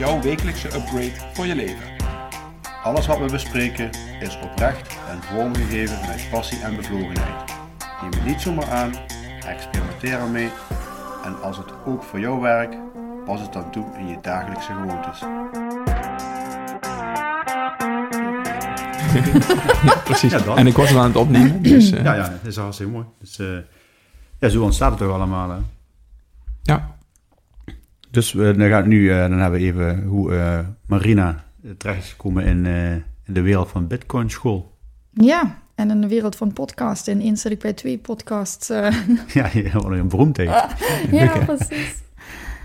jouw wekelijkse upgrade voor je leven. Alles wat we bespreken is oprecht en vormgegeven met passie en bevlogenheid. Neem het niet zomaar aan, experimenteer ermee en als het ook voor jou werkt, pas het dan toe in je dagelijkse gewoontes. Ja, precies. Ja, dat. en ik was het aan het opnemen, dus eh, Ja, ja, dat is hartstikke mooi. Dus, eh, ja, zo ontstaat het toch allemaal. Hè? ja. Dus eh, dan, gaat nu, eh, dan hebben we even hoe eh, Marina terecht is gekomen in, eh, in de wereld van Bitcoin school. Ja, en in de wereld van podcasts. En eens zit ik bij twee podcasts. eh, ja, je wordt een beroemdheid. ja, precies.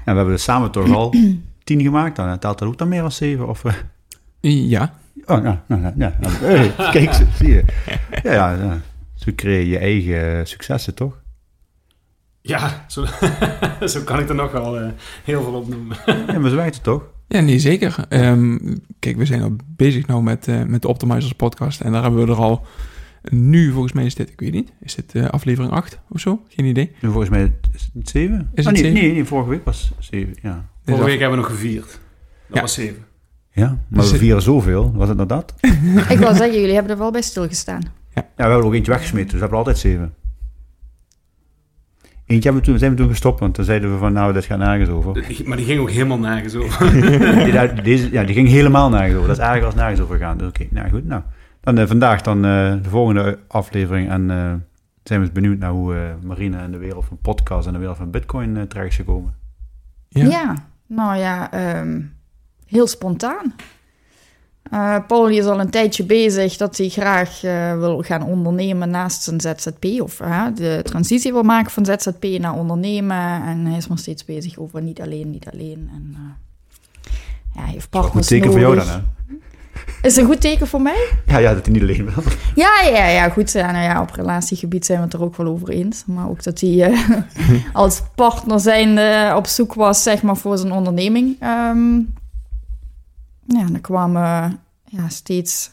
En we hebben er samen toch al tien gemaakt. Dan telt dat ook dan meer dan zeven? Of, eh, ja, Oh, ja, nou, ja, ja. Hey, kijk, zie je. Ja, ja, ja. Zo creëer je je eigen successen, toch? Ja, zo, zo kan ik er nog wel eh, heel veel op noemen. Ja, maar zo werkt het toch? Ja, nee, zeker. Ehm, kijk, we zijn al bezig nou met, eh, met de Optimizers podcast. En daar hebben we er al... Nu, volgens mij is dit, ik weet niet, is dit eh, aflevering 8 of zo? Geen idee. Nu volgens mij is het niet zeven? Is oh, het nee, zeven? Nee, nee, vorige week was zeven, ja. Vorige week hebben we nog gevierd. Dat Ja. was zeven. Ja, maar Dus we vieren zoveel. Was het nou dat? Ik wil zeggen, jullie hebben er wel bij stilgestaan. Ja, we hebben er ook eentje weggesmeten, dus we hebben er altijd zeven. Eentje hebben we toen, zijn we toen gestopt, want toen zeiden we van, nou, dit gaat nergens over. Maar die ging ook helemaal nergens over. die, daar- deze, ja, die ging helemaal nergens over. Dat is eigenlijk als nergens over gaan. Dus oké, nou goed. Nou, dan eh, vandaag dan eh, de volgende aflevering. En eh, zijn we benieuwd naar hoe eh, Marina in de wereld van podcast en de wereld van bitcoin terecht is gekomen. Ja. Ja, nou ja, ehm, heel spontaan. Eh Paul is al een tijdje bezig dat hij graag eh, wil gaan ondernemen naast zijn ZZP. Of de transitie wil maken van ZZP naar ondernemen. En hij is nog steeds bezig over niet alleen, niet alleen. En, eh, ja, hij heeft een goed partners teken voor jou dan, hè? Is een goed teken voor mij? Ja, ja, dat hij niet alleen wil. Ja, ja, ja, goed. Ja, nou ja, op relatiegebied zijn we het er ook wel over eens. Maar ook dat hij als partner zijnde op zoek was, zeg maar, voor zijn onderneming. Ehm, ja, dan kwamen ja, steeds...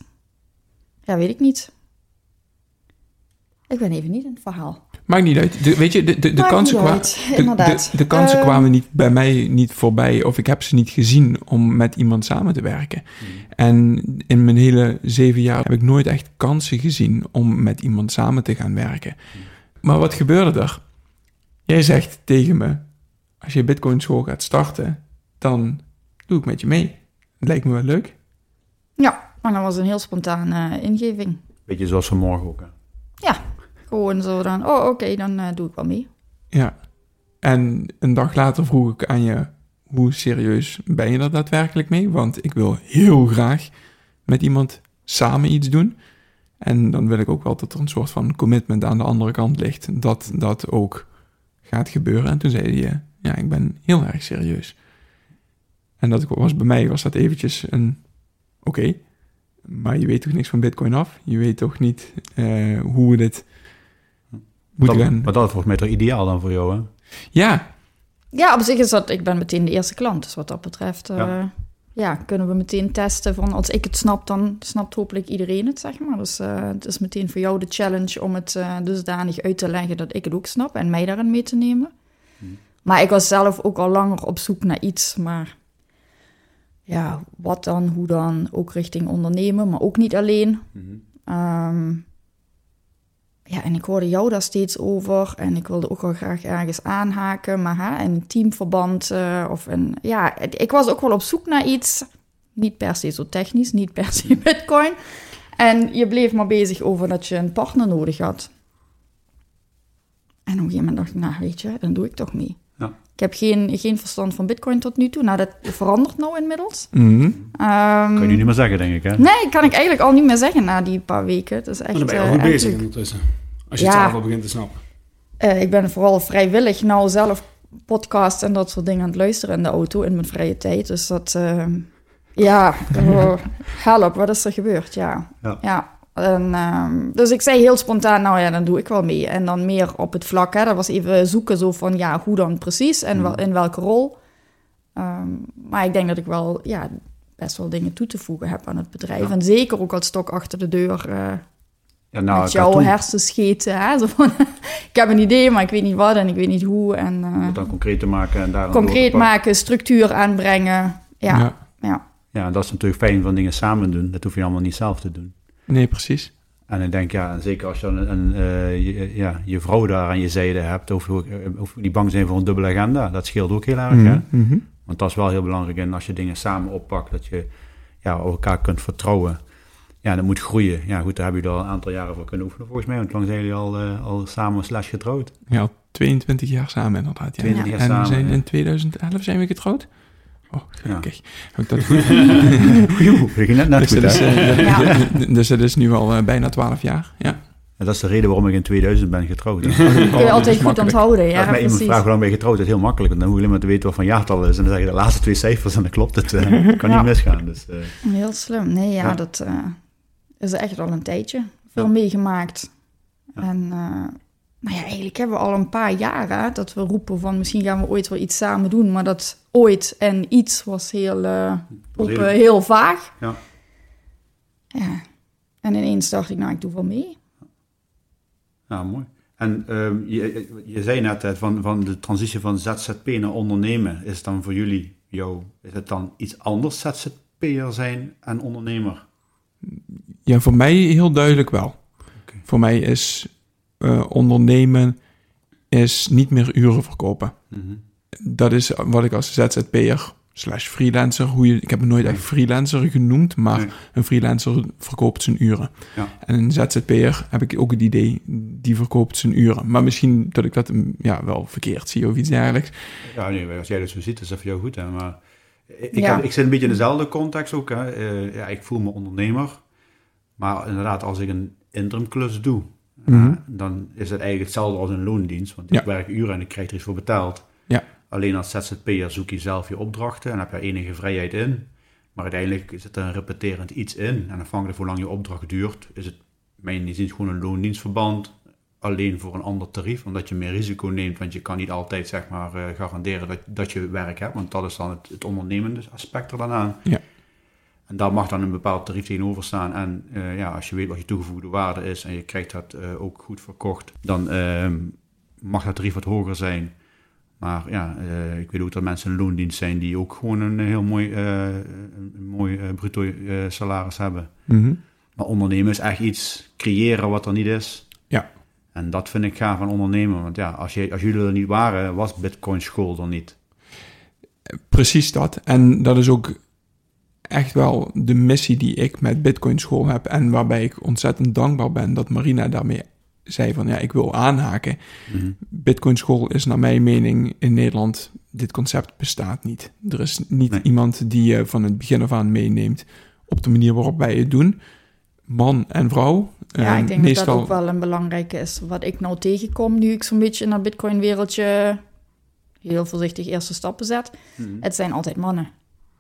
Ja, weet ik niet. Ik ben even niet in het verhaal. Maakt niet uit. De, weet je, de, de, de kansen, niet kwa- uit, de, de, de kansen Ehm, kwamen niet bij mij niet voorbij. Of ik heb ze niet gezien om met iemand samen te werken. Hmm. En in mijn hele zeven jaar heb ik nooit echt kansen gezien om met iemand samen te gaan werken. Hmm. Maar wat gebeurde er? Jij zegt tegen me, als je Bitcoin school gaat starten, dan doe ik met je mee. Lijkt me wel leuk. Ja, maar dat was een heel spontane eh, ingeving. Beetje zoals vanmorgen ook. Hè? Gewoon zo dan, oh oké, dan eh, doe ik wel mee. Ja. En een dag later vroeg ik aan je, hoe serieus ben je er daadwerkelijk mee? Want ik wil heel graag met iemand samen iets doen. En dan wil ik ook wel dat er een soort van commitment aan de andere kant ligt. Dat dat ook gaat gebeuren. En toen zei je, ja, ik ben heel erg serieus. En dat was bij mij was dat eventjes een, oké, maar je weet toch niks van bitcoin af? Je weet toch niet eh, hoe we dit moeten Dat, gaan... maar dat is volgens mij toch ideaal dan voor jou, hè? Ja, Ja, op zich is dat, ik ben meteen de eerste klant. Dus wat dat betreft, eh, Ja. ja. kunnen we meteen testen van als ik het snap, dan snapt hopelijk iedereen het, zeg maar. Dus eh, het is meteen voor jou de challenge om het eh, dusdanig uit te leggen dat ik het ook snap en mij daarin mee te nemen. Maar ik was zelf ook al langer op zoek naar iets, maar ja, wat dan, hoe dan, ook richting ondernemen, maar ook niet alleen. Ehm, ja, en ik hoorde jou daar steeds over en ik wilde ook wel graag ergens aanhaken, maar hè, in een teamverband eh, of een, ja, ik was ook wel op zoek naar iets, niet per se zo technisch, niet per se bitcoin. En je bleef maar bezig over dat je een partner nodig had. En op een gegeven moment dacht ik, nou weet je, dan doe ik toch mee. Ik heb geen, geen verstand van bitcoin tot nu toe. Nou, dat verandert nou inmiddels. Ehm, Kan je nu niet meer zeggen, denk ik, hè? Nee, kan ik eigenlijk al niet meer zeggen na die paar weken. Het is echt, Maar dan ben je al eh, goed echt bezig ondertussen. Als je Ja. het zelf al begint te snappen. Eh, ik ben vooral vrijwillig nou zelf podcasts en dat soort dingen aan het luisteren in de auto in mijn vrije tijd. Dus dat, eh, ja, oh, help, wat is er gebeurd? Ja, Ja. ja. En, ehm, dus ik zei heel spontaan, nou ja, dan doe ik wel mee. En dan meer op het vlak, hè, dat was even zoeken zo van, ja, hoe dan precies en wel, in welke rol. Ehm, maar ik denk dat ik wel, ja, best wel dingen toe te voegen heb aan het bedrijf. Ja. En zeker ook als stok achter de deur eh, Ja, nou, met jouw toen- hersenscheten. Hè? Zo van, ik heb een idee, maar ik weet niet wat en ik weet niet hoe. En om eh, het dan concreet te maken en daar concreet maken, structuur aanbrengen. Ja, ja. Ja. Ja, dat is natuurlijk fijn van dingen samen doen. Dat hoef je allemaal niet zelf te doen. Nee, precies. En ik denk, ja, en zeker als je een, een, eh, je, ja, je vrouw daar aan je zijde hebt, of, of of die bang zijn voor een dubbele agenda, dat scheelt ook heel erg. Hè? Mhm, mhm. Want dat is wel heel belangrijk. En als je dingen samen oppakt, dat je ja, elkaar kunt vertrouwen. Ja, dat moet groeien. Ja, goed, daar hebben jullie al een aantal jaren voor kunnen oefenen, volgens mij. Want lang zijn jullie al, eh, al samen slash getrouwd? Ja, al 22 jaar samen inderdaad. Ja. 22 jaar en samen, we zijn ja. in 2011 zijn we getrouwd. Oh, gelukkig. Dat dat net, dus, goed, dat is, hè? eh, Ja. dus dat is nu al eh, bijna 12 jaar. Ja. En dat is de reden waarom ik in 2000 ben getrouwd. hè. kun je dat altijd goed makkelijk. onthouden. Als Ja, mij iemand precies. vraagt lang ben je getrouwd, dat is heel makkelijk. Want dan hoef je alleen maar te weten wat van jaartal is. En dan zeg je de laatste twee cijfers en dan klopt het. eh, kan Ja. niet misgaan. Dus, eh, Heel slim. Nee, ja, Ja. dat eh, is echt al een tijdje. Veel Ja. meegemaakt. Ja. En eh, nou ja, eigenlijk hebben we al een paar jaren dat we roepen van misschien gaan we ooit wel iets samen doen. Maar dat ooit en iets was heel, eh, was op, heel- eh, heel vaag. Ja. Ja. En ineens dacht ik, nou, ik doe wel mee. Ja, mooi. En ehm, je, je zei net van, van de transitie van ZZP naar ondernemen. Is het dan voor jullie, jou, is het dan iets anders ZZP'er zijn en ondernemer? ja, voor mij heel duidelijk wel. Oké. Voor mij is eh, ondernemen is niet meer uren verkopen. Mhm. Dat is wat ik als ZZP'er slash freelancer, hoe je, ik heb me nooit echt freelancer genoemd, maar Nee. een freelancer verkoopt zijn uren. Ja. En een ZZP'er heb ik ook het idee, die verkoopt zijn uren. Maar misschien dat ik dat mm, ja, wel verkeerd zie of iets dergelijks. Ja, nee, als jij dat zo ziet, is dat voor jou goed. Hè? Maar ik, Ja. heb- ik zit een beetje in dezelfde context ook. Hè? Eh, ja, ik voel me ondernemer. Maar inderdaad, als ik een interimklus doe, Mhm. dan is het eigenlijk hetzelfde als een loondienst. Want Ja. ik werk uren en ik krijg er iets voor betaald. Ja. Alleen als ZZP'er zoek je zelf je opdrachten en heb je enige vrijheid in. Maar uiteindelijk zit er een repeterend iets in. En afhankelijk van hoe lang je opdracht duurt, is het mijn inziens gewoon een loondienstverband. Alleen voor een ander tarief, omdat je meer risico neemt. Want je kan niet altijd zeg maar, eh, garanderen dat, dat je werk hebt. Want dat is dan het, het ondernemende aspect er dan aan. Ja. En daar mag dan een bepaald tarief tegenover staan. En eh, ja, als je weet wat je toegevoegde waarde is en je krijgt dat eh, ook goed verkocht, dan ehm, mag dat tarief wat hoger zijn. Maar ja, eh, ik weet ook dat mensen in loondienst zijn die ook gewoon een heel mooi, een, mooi bruto salaris hebben. Mhm. Maar ondernemen is echt iets creëren wat er niet is. Ja. En dat vind ik gaaf van ondernemen. Want ja, als, je, als jullie er niet waren, was Bitcoin school er niet. Precies dat. En dat is ook echt wel de missie die ik met Bitcoin School heb. En waarbij ik ontzettend dankbaar ben dat Marina daarmee zei van ja, ik wil aanhaken. Mhm. Bitcoin School is naar mijn mening in Nederland, dit concept bestaat niet. Er is niet Nee. iemand die je van het begin af aan meeneemt op de manier waarop wij het doen. Man en vrouw. Ja, ik denk dat dat ook wel een belangrijke is. Wat ik nou tegenkom nu ik zo'n beetje in dat Bitcoin-wereldje heel voorzichtig eerste stappen zet. Mhm. Het zijn altijd mannen.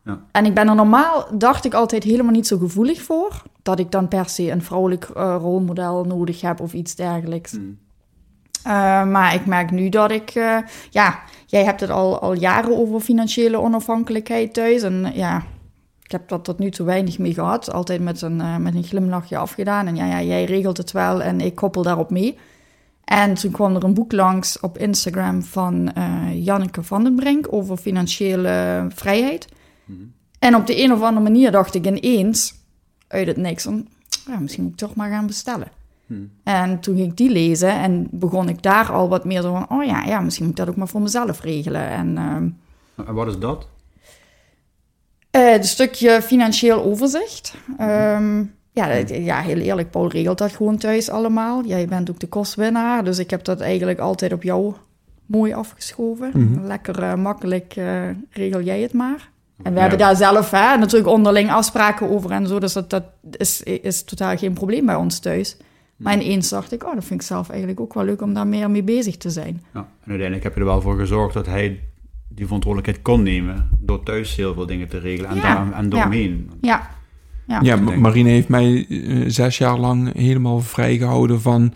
Ja. En ik ben er normaal, dacht ik altijd helemaal niet zo gevoelig voor. Dat ik dan per se een vrouwelijk eh, rolmodel nodig heb of iets dergelijks. Mhm. Eh, maar ik merk nu dat ik, eh, ja, jij hebt het al, al jaren over financiële onafhankelijkheid thuis. En ja, ik heb dat tot nu toe weinig mee gehad. Altijd met een, met een glimlachje afgedaan. En ja, ja, jij regelt het wel en ik koppel daarop mee. En toen kwam er een boek langs op Instagram van Janneke van den Brink over financiële vrijheid. Mhm. En op de een of andere manier dacht ik ineens, uit het niks, van, ja, misschien moet ik toch maar gaan bestellen. Mhm. En toen ging ik die lezen en begon ik daar al wat meer zo van, oh ja, ja misschien moet ik dat ook maar voor mezelf regelen. En ehm En wat is dat? eh, een stukje financieel overzicht. Ehm, ja, dat- ja, heel eerlijk, Paul regelt dat gewoon thuis allemaal. Jij bent ook de kostwinnaar, dus ik heb dat eigenlijk altijd op jou mooi afgeschoven. Mhm. Lekker eh, makkelijk eh, regel jij het maar. En we Ja. hebben daar zelf hè, natuurlijk onderling afspraken over en zo, dus dat, dat is, is totaal geen probleem bij ons thuis. Maar ineens dacht ik, oh, dat vind ik zelf eigenlijk ook wel leuk om daar meer mee bezig te zijn. Ja. En uiteindelijk heb je er wel voor gezorgd dat hij die verantwoordelijkheid kon nemen. Door thuis heel veel dingen te regelen en, Ja. daar, en doorheen. Ja, ja. Ja, Marine heeft mij eh, zes jaar lang helemaal vrijgehouden van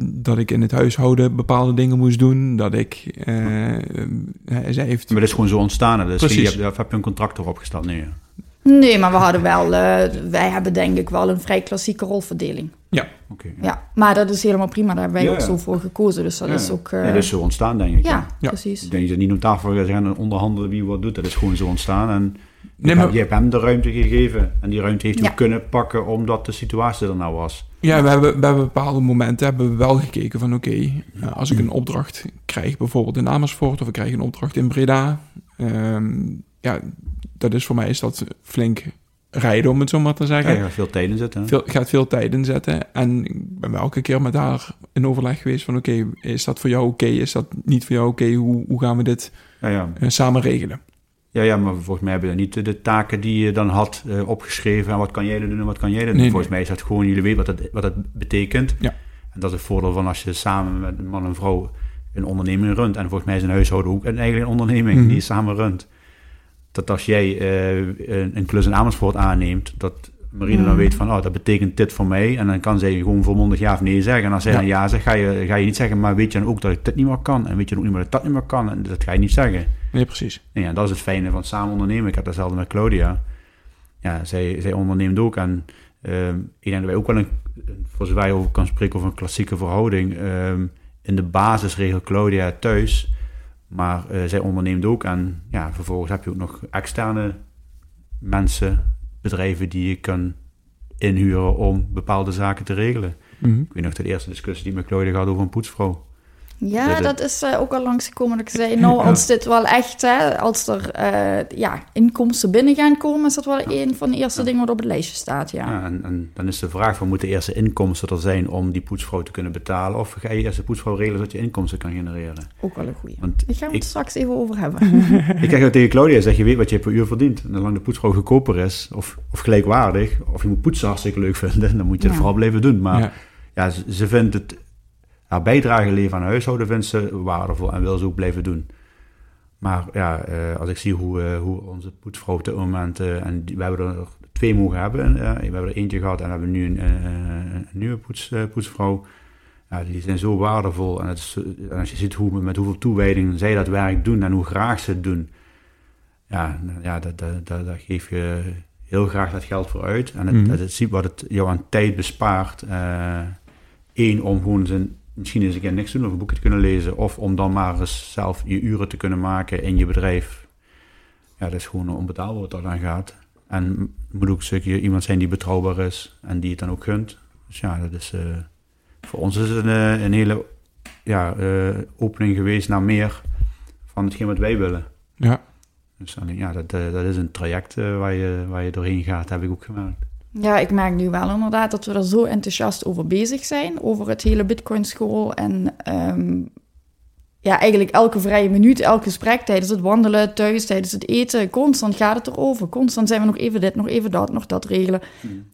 dat ik in het huishouden bepaalde dingen moest doen. Dat ik, eh, eh, zij heeft... Maar dat is gewoon zo ontstaan. Dus Precies. je hebt, of heb je een contract erop gesteld? Nee. ja. Nee, maar we hadden wel, eh, wij hebben denk ik wel een vrij klassieke rolverdeling. Oké. Ja, maar dat is helemaal prima. Daar hebben wij Ja, ook ja. zo voor gekozen. Dus dat Ja, is ja. ook... eh, Ja, dat is zo ontstaan, denk ik. ja, Ja. precies. Ik denk dat je niet op tafel gaat zeggen onderhandelen wie wat doet. Dat is gewoon zo ontstaan. En je, Nee, hebt, je hebt hem de ruimte gegeven. En die ruimte heeft hij Ja. kunnen pakken omdat de situatie er nou was. Ja, we hebben bij bepaalde momenten hebben we wel gekeken van oké, eh, als ik een opdracht krijg, bijvoorbeeld in Amersfoort of ik krijg een opdracht in Breda, ehm, ja, dat is voor mij is dat flink rijden om het zo maar te Ja, zeggen. je gaat veel tijd in zitten. hè? Veel, gaat veel tijd inzetten en ik ben elke keer met haar in overleg geweest van oké, is dat voor jou oké, is dat niet voor jou oké, hoe, hoe gaan we dit Ja, ja. eh, samen regelen? Ja, ja, maar volgens mij hebben we niet de, taken die je dan had eh, opgeschreven. En wat kan jij doen en wat kan jij doen? Nee, volgens mij is dat gewoon, jullie weten wat dat, wat dat betekent. Ja. En dat is het voordeel van als je samen met een man en vrouw een onderneming runt. En volgens mij is een huishouden ook een eigen onderneming Mhm. die je samen runt. Dat als jij een, een klus in Amersfoort aanneemt, dat Marine dan Mhm. weet van, oh, dat betekent dit voor mij. En dan kan zij gewoon volmondig ja of nee zeggen. En als zij Ja. dan ja zegt, ga je, ga je niet zeggen, maar weet je dan ook dat ik dit niet meer kan? En weet je dan ook niet meer dat ik dat niet meer kan? En dat ga je niet zeggen. Nee, precies. Ja, dat is het fijne van samen ondernemen. Ik heb datzelfde met Claudia. Ja, zij, zij onderneemt ook. En ehm, ik denk dat wij ook wel een, voor zover je over kan spreken over een klassieke verhouding. ehm, in de basis regelt Claudia thuis. Maar eh, zij onderneemt ook. En ja, vervolgens heb je ook nog externe mensen, bedrijven die je kan inhuren om bepaalde zaken te regelen. Mhm. Ik weet nog de eerste discussie die Claudia had over een poetsvrouw. Ja, Dat- dat is eh, ook al langsgekomen dat ik zei, nou, als dit wel echt, hè, als er eh, ja, inkomsten binnen gaan komen, is dat wel een van de eerste Ja. dingen wat op het lijstje staat, ja. Ja, en, en dan is de vraag van moeten eerste inkomsten er zijn om die poetsvrouw te kunnen betalen? Of ga je eerst de poetsvrouw regelen zodat je inkomsten kan genereren? Ook wel een goeie. Want Daar gaan we het ik, straks even over hebben. ik krijg ook tegen Claudia, zeg je weet wat je per uur verdient. En zolang de poetsvrouw goedkoper is, of, of gelijkwaardig, of je moet poetsen hartstikke leuk vinden, dan moet je het Ja. vooral blijven doen. Maar ja, Ja. ze, ze vindt het, haar bijdrage leveren aan huishouden vindt ze waardevol en wil ze ook blijven doen. Maar ja, eh, als ik zie hoe, eh, hoe onze poetsvrouw op dit moment, eh, en we hebben er twee mogen hebben, we hebben er eentje gehad en we hebben nu een, een nieuwe poets, poetsvrouw. Ja, die zijn zo waardevol. En, is, en als je ziet hoe, met hoeveel toewijding zij dat werk doen en hoe graag ze het doen, ja, nou ja dat, dat, dat, daar geef je heel graag dat geld voor uit. En het, Mhm. het, ziet wat het jou aan tijd bespaart. Eén, om gewoon zijn, misschien eens een keer niks te doen of een boekje te kunnen lezen. Of om dan maar eens zelf je uren te kunnen maken in je bedrijf. Ja, dat is gewoon onbetaalbaar wat dat aan gaat. En het moet ook een stukje iemand zijn die betrouwbaar is en die het dan ook gunt. Dus ja, dat is, eh, voor ons is het een, eh, een hele ja, eh, opening geweest naar meer van hetgeen wat wij willen. Ja. Dus alleen, ja, dat, dat is een traject waar, je, waar je doorheen gaat, heb ik ook gemerkt. Ja, ik merk nu wel inderdaad dat we er zo enthousiast over bezig zijn, over het hele Bitcoin School. En ehm, ja, eigenlijk elke vrije minuut, elk gesprek tijdens het wandelen, thuis, tijdens het eten, constant gaat het erover. Constant zijn we nog even dit, nog even dat, nog dat regelen.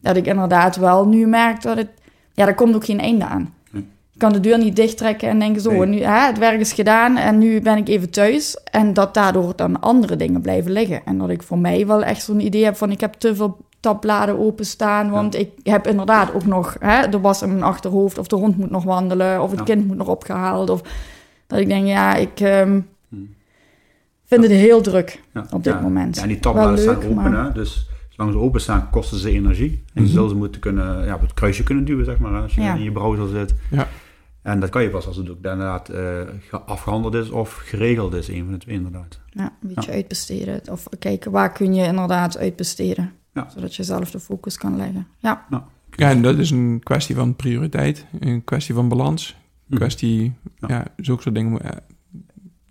Dat ik inderdaad wel nu merk dat het, ja, daar komt ook geen einde aan. Nee. Ik kan de deur niet dichttrekken en denken zo, Nee. nu, hè, het werk is gedaan en nu ben ik even thuis. En dat daardoor dan andere dingen blijven liggen. En dat ik voor mij wel echt zo'n idee heb van, ik heb te veel tabbladen openstaan. Want ik heb inderdaad ook nog hè, de was in mijn achterhoofd. Of de hond moet nog wandelen. Of het Ja. kind moet nog opgehaald. Of dat ik denk, ja, ik ehm, Hmm. vind het heel druk Ja, op dit ja. moment. Ja, en die tabbladen staan open, maar- hè? dus zolang ze open staan, kosten ze energie. En Mhm. ze zullen ze moeten kunnen, ja, op het kruisje kunnen duwen, zeg maar, als je Ja. in je browser zit. Ja. En dat kan je pas als het ook inderdaad eh, ge- afgehandeld is of geregeld is, een van de twee inderdaad. Ja, een beetje uitbesteden. Of kijken, waar kun je inderdaad uitbesteden. Ja. Zodat je zelf de focus kan leggen. Ja, Ja, en dat is een kwestie van prioriteit, een kwestie van balans, een kwestie, Ja. ja, zulke soort dingen. eh,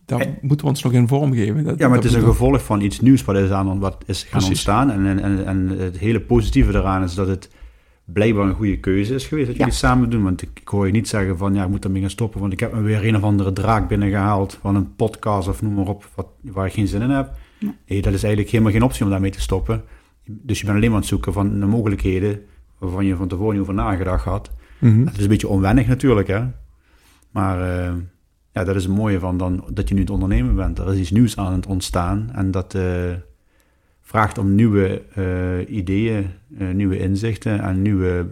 daar En- moeten we ons nog in vormgeven. Dat, Ja, maar het is een gevolg van iets nieuws wat is, aan, wat is gaan Precies. ontstaan. En, en, en, en het hele positieve daaraan is dat het blijkbaar een goede keuze is geweest dat jullie Ja. samen doen. Want ik, ik hoor je niet zeggen van ja, ik moet ermee gaan stoppen, want ik heb me weer een of andere draak binnengehaald van een podcast of noem maar op, wat, waar ik geen zin in heb. Nee, dat is eigenlijk helemaal geen optie om daarmee te stoppen. Dus je bent alleen maar aan het zoeken van de mogelijkheden waarvan je van tevoren niet over nagedacht had. Mhm. Het is een beetje onwennig natuurlijk, hè. Maar eh, ja, dat is het mooie van dan, dat je nu het ondernemen bent. Er is iets nieuws aan het ontstaan en dat eh, vraagt om nieuwe eh, ideeën, eh, nieuwe inzichten en nieuwe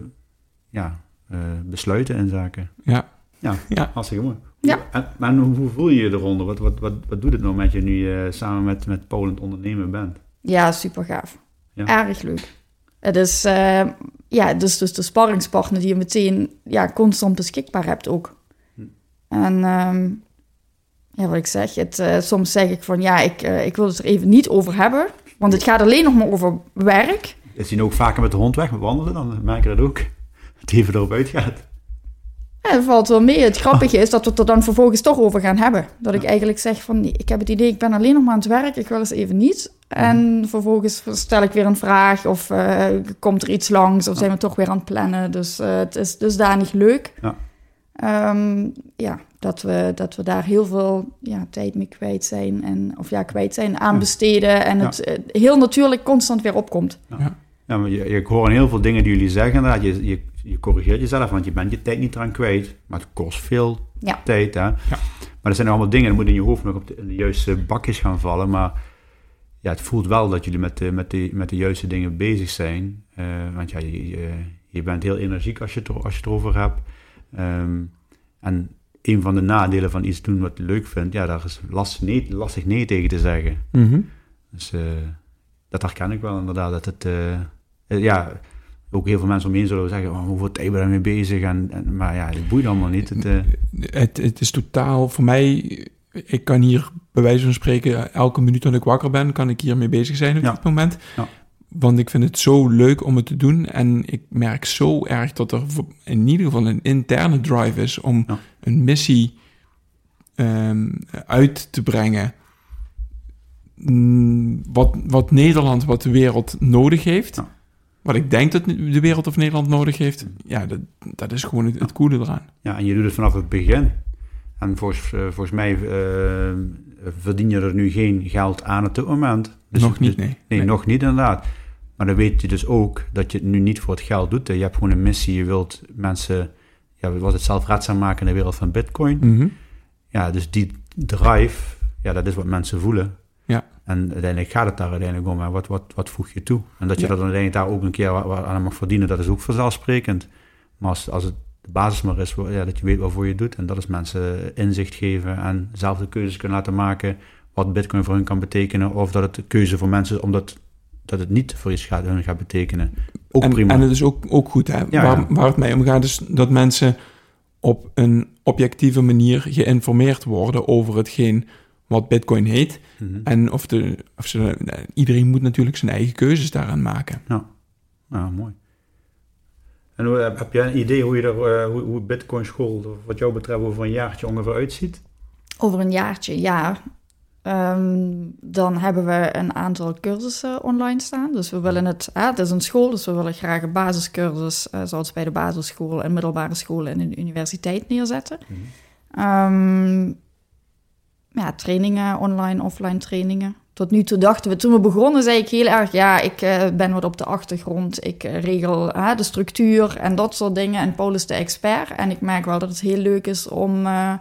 ja, eh, besluiten in zaken. Ja. Ja, Ja. hartstikke mooi. Ja. En, maar hoe, voel je je eronder? Wat, wat, wat, wat doet het nou met je nu je samen met, met het ondernemen bent? Ja, super gaaf. Ja. Erg leuk. Het is, eh, ja, dus, dus de sparringspartner die je meteen ja, constant beschikbaar hebt ook. Hm. En ehm, ja, wat ik zeg, het, eh, soms zeg ik van ja, ik, eh, ik wil het er even niet over hebben. Want het gaat alleen nog maar over werk. Is hij nou ook vaker met de hond weg wandelen? Dan merk je dat ook. Dat hij even erop uitgaat. Ja, dat valt wel mee. Het grappige is dat we het er dan vervolgens toch over gaan hebben. Dat ik eigenlijk zeg van, nee, ik heb het idee, ik ben alleen nog maar aan het werk, ik wil eens even niet. En vervolgens stel ik weer een vraag of eh, komt er iets langs of zijn we toch weer aan het plannen. Dus eh, het is dusdanig leuk. Ja. Ehm, ja, dat we, dat we daar heel veel ja, tijd mee kwijt zijn. En, of ja, kwijt zijn aan Ja. besteden. En Ja. het eh, heel natuurlijk constant weer opkomt. Ja, maar je, je hoort heel veel dingen die jullie zeggen. Inderdaad. Je, je, je corrigeert jezelf, want je bent je tijd niet eraan kwijt. Maar het kost veel Ja. tijd. Hè? Maar er zijn allemaal dingen, dat moet in je hoofd nog op de, in de juiste bakjes gaan vallen. Maar ja, het voelt wel dat jullie met de, met de, met de juiste dingen bezig zijn. Eh, want ja, je, je, bent heel energiek als je het, als je het erover hebt. Ehm, en een van de nadelen van iets doen wat je leuk vindt, ja, daar is lastig nee, lastig nee tegen te zeggen. Mhm. Dus eh, dat herken ik wel inderdaad. Dat het, eh, ja, ook heel veel mensen om me heen zullen zeggen, oh, hoeveel tijd ben je daarmee bezig? En, en, maar ja, het boeit allemaal niet. Het, Het, het is totaal voor mij. Ik kan hier bij wijze van spreken elke minuut dat ik wakker ben, kan ik hiermee bezig zijn op Ja. dit moment. Ja. Want ik vind het zo leuk om het te doen. En ik merk zo erg dat er in ieder geval een interne drive is om Ja. een missie ehm, uit te brengen. Mm, Wat, wat Nederland, wat de wereld nodig heeft. Wat ik denk dat de wereld of Nederland nodig heeft. Ja, dat, dat is gewoon het, het coole eraan. ja, en je doet het vanaf het begin. En volgens, eh, volgens mij eh, verdien je er nu geen geld aan op dit moment. Dus- Nog niet, dus- nee. Nee, nog niet inderdaad. Maar dan weet je dus ook dat je het nu niet voor het geld doet. hè. Je hebt gewoon een missie. Je wilt mensen, ja, wat het zelfredzaam maken in de wereld van Bitcoin. Mhm. Ja, dus die drive, ja, dat is wat mensen voelen. Ja. En uiteindelijk gaat het daar uiteindelijk om. hè. Wat, wat, wat voeg je toe? En dat je Ja. dat dan uiteindelijk daar ook een keer aan mag verdienen, dat is ook vanzelfsprekend. Maar als, als het de basis maar is, ja, dat je weet waarvoor je het doet. En dat is mensen inzicht geven en zelf de keuzes kunnen laten maken. Wat Bitcoin voor hun kan betekenen. Of dat het de keuze voor mensen is omdat dat het niet voor iets gaat, hun gaat betekenen. Ook en, prima. En het is ook, ook goed, hè? Ja, waar, ja. waar het mij om gaat, is dat mensen op een objectieve manier geïnformeerd worden over hetgeen wat Bitcoin heet. Mhm. En of, de, of ze, iedereen moet natuurlijk zijn eigen keuzes daaraan maken. Ja, ja mooi. En hoe, heb jij een idee hoe, je er, eh, hoe, hoe Bitcoin school wat jou betreft over een jaartje ongeveer uitziet? Over een jaartje, ja. Ehm, dan hebben we een aantal cursussen online staan. Dus we willen het, ah, het is een school, dus we willen graag een basiscursus, eh, zoals bij de basisschool en middelbare school en de universiteit neerzetten. Ehm, ja, trainingen, online, offline trainingen. Tot nu toe dachten we, toen we begonnen, zei ik heel erg, ja, ik eh, ben wat op de achtergrond. Ik eh, regel de structuur en dat soort dingen. En Paul is de expert. En ik merk wel dat het heel leuk is om, eh,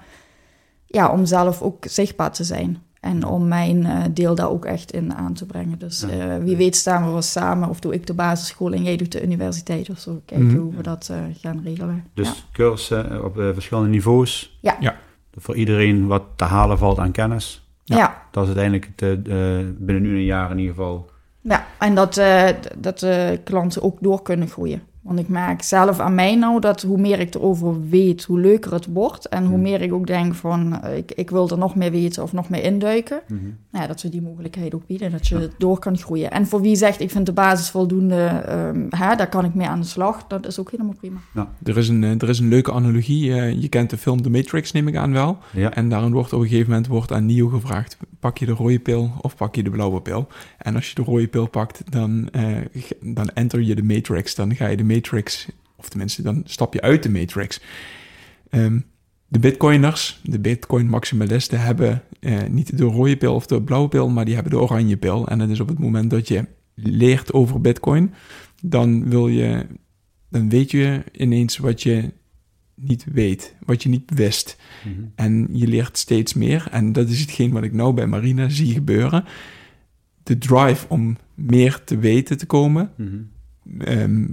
ja, om zelf ook zichtbaar te zijn. En om mijn eh, deel daar ook echt in aan te brengen. Dus Ja. eh, wie weet staan we wel samen. Of doe ik de basisschool en jij doet de universiteit of zo. Kijken Mhm. hoe we dat eh, gaan regelen. Dus Ja. cursussen op verschillende niveaus. Ja. Ja. Voor iedereen wat te halen valt aan kennis. Ja. ja. Dat is uiteindelijk het, eh, eh, binnen nu een jaar in ieder geval. Ja, en dat, eh, dat de klanten ook door kunnen groeien. Want ik merk zelf aan mij nou dat hoe meer ik erover weet, hoe leuker het wordt. En hoe Hmm. meer ik ook denk van, eh, ik, ik wil er nog meer weten of nog meer induiken. Mhm. Nou ja, dat we die mogelijkheid ook bieden, dat je door kan groeien. En voor wie zegt, ik vind de basis voldoende, ehm, hè, daar kan ik mee aan de slag. Dat is ook helemaal prima. Er is een, eh, er is een leuke analogie. eh, je kent de film The Matrix, neem ik aan wel. Ja. En daarin wordt op een gegeven moment wordt aan Neo gevraagd: pak je de rode pil of pak je de blauwe pil? En als je de rode pil pakt, dan, eh, dan enter je de Matrix. Dan ga je de Matrix, of tenminste, dan stap je uit de Matrix. Ehm, de Bitcoiners, de Bitcoin-maximalisten, hebben eh, niet de rode pil of de blauwe pil, maar die hebben de oranje pil. En dat is op het moment dat je leert over Bitcoin, dan wil je, dan weet je ineens wat je niet weet, wat je niet wist. Mhm. En je leert steeds meer. En dat is hetgeen wat ik nou bij Marina zie gebeuren. De drive om meer te weten te komen, Mhm. ehm,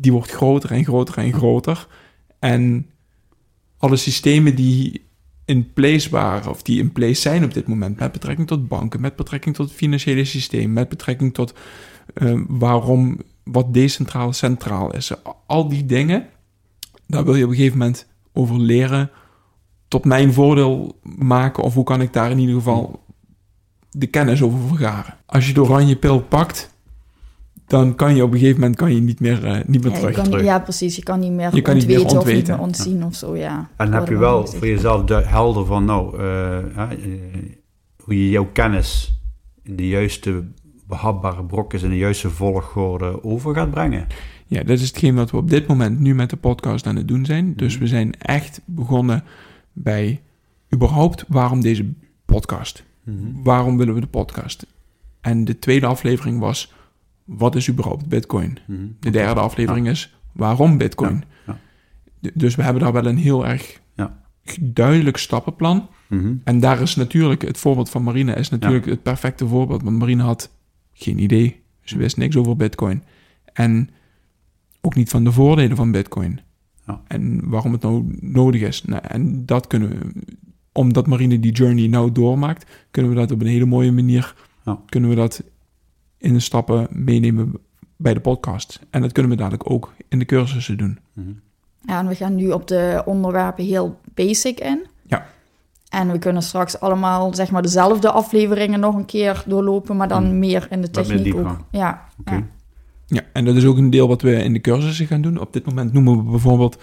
die wordt groter en groter en groter. En alle systemen die in place waren, of die in place zijn op dit moment, met betrekking tot banken, met betrekking tot het financiële systeem, met betrekking tot ehm, waarom wat decentraal centraal is. Al die dingen, daar wil je op een gegeven moment over leren, tot mijn voordeel maken, of hoe kan ik daar in ieder geval de kennis over vergaren. Als je de oranje pil pakt, dan kan je op een gegeven moment kan je niet meer, eh, niet meer Ja, je terug. kan, terug. ja, precies. Je kan niet meer Je kan niet meer ontweten of niet ontweten. meer ontzien of zo, ja. En dan heb je wel voor jezelf de helder van, nou, eh, hè, eh, hoe je jouw kennis in de juiste behapbare brokjes in de juiste volgorde over gaat brengen. Ja, dat is hetgeen wat we op dit moment nu met de podcast aan het doen zijn. Dus Mhm. we zijn echt begonnen bij überhaupt waarom deze podcast? Waarom willen we de podcast? En de tweede aflevering was, wat is überhaupt Bitcoin? Mhm. De derde aflevering is, waarom Bitcoin? Ja, Dus we hebben daar wel een heel erg Ja. duidelijk stappenplan. Mhm. En daar is natuurlijk, het voorbeeld van Marina is natuurlijk het perfecte voorbeeld. Want Marina had geen idee. Ze wist niks over Bitcoin. En ook niet van de voordelen van Bitcoin. En waarom het nou nodig is. Nou, en dat kunnen we, omdat Marina die journey nou doormaakt, kunnen we dat op een hele mooie manier, kunnen we dat in de stappen meenemen bij de podcast. En dat kunnen we dadelijk ook in de cursussen doen. Mhm. Ja, en we gaan nu op de onderwerpen heel basic in. Ja. En we kunnen straks allemaal, zeg maar, dezelfde afleveringen nog een keer doorlopen, maar dan Hmm. meer in de techniek ook. Ja, Oké. ja. Ja, en dat is ook een deel wat we in de cursussen gaan doen. Op dit moment noemen we bijvoorbeeld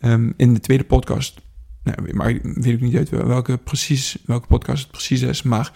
ehm, in de tweede podcast, nou, maar ik weet ook niet uit welke, precies, welke podcast het precies is, maar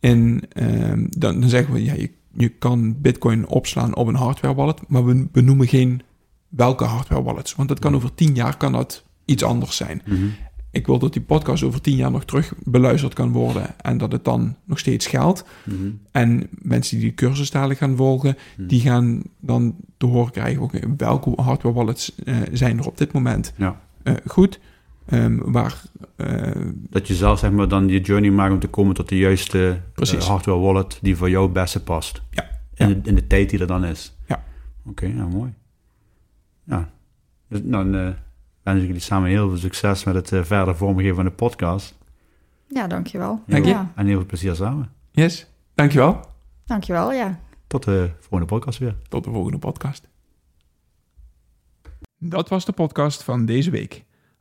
in, ehm, dan, dan zeggen we, ja, je, je kan Bitcoin opslaan op een hardware wallet, maar we benoemen geen welke hardware wallets, want dat kan over tien jaar kan dat iets anders zijn. Mhm. Ik wil dat die podcast over tien jaar nog terug beluisterd kan worden en dat het dan nog steeds geldt. Mhm. En mensen die de cursus dadelijk gaan volgen, Hmm. die gaan dan te horen krijgen, welke hardware wallets eh, zijn er op dit moment Ja. eh, goed? Ehm, waar, eh, Dat je zelf zeg maar dan je journey maakt om te komen tot de juiste Precies. eh, hardware wallet die voor jou het beste past. Ja. In, Ja. De, in de tijd die er dan is. Ja. Oké, nou mooi. Ja. Dus, nou, dan eh, wens ik jullie samen heel veel succes met het verder vormgeven van de podcast. ja dankjewel. Dank je. Ja, En heel veel plezier samen. yes, dankjewel. dankjewel, ja. Tot de volgende podcast weer. Tot de volgende podcast. Dat was de podcast van deze week.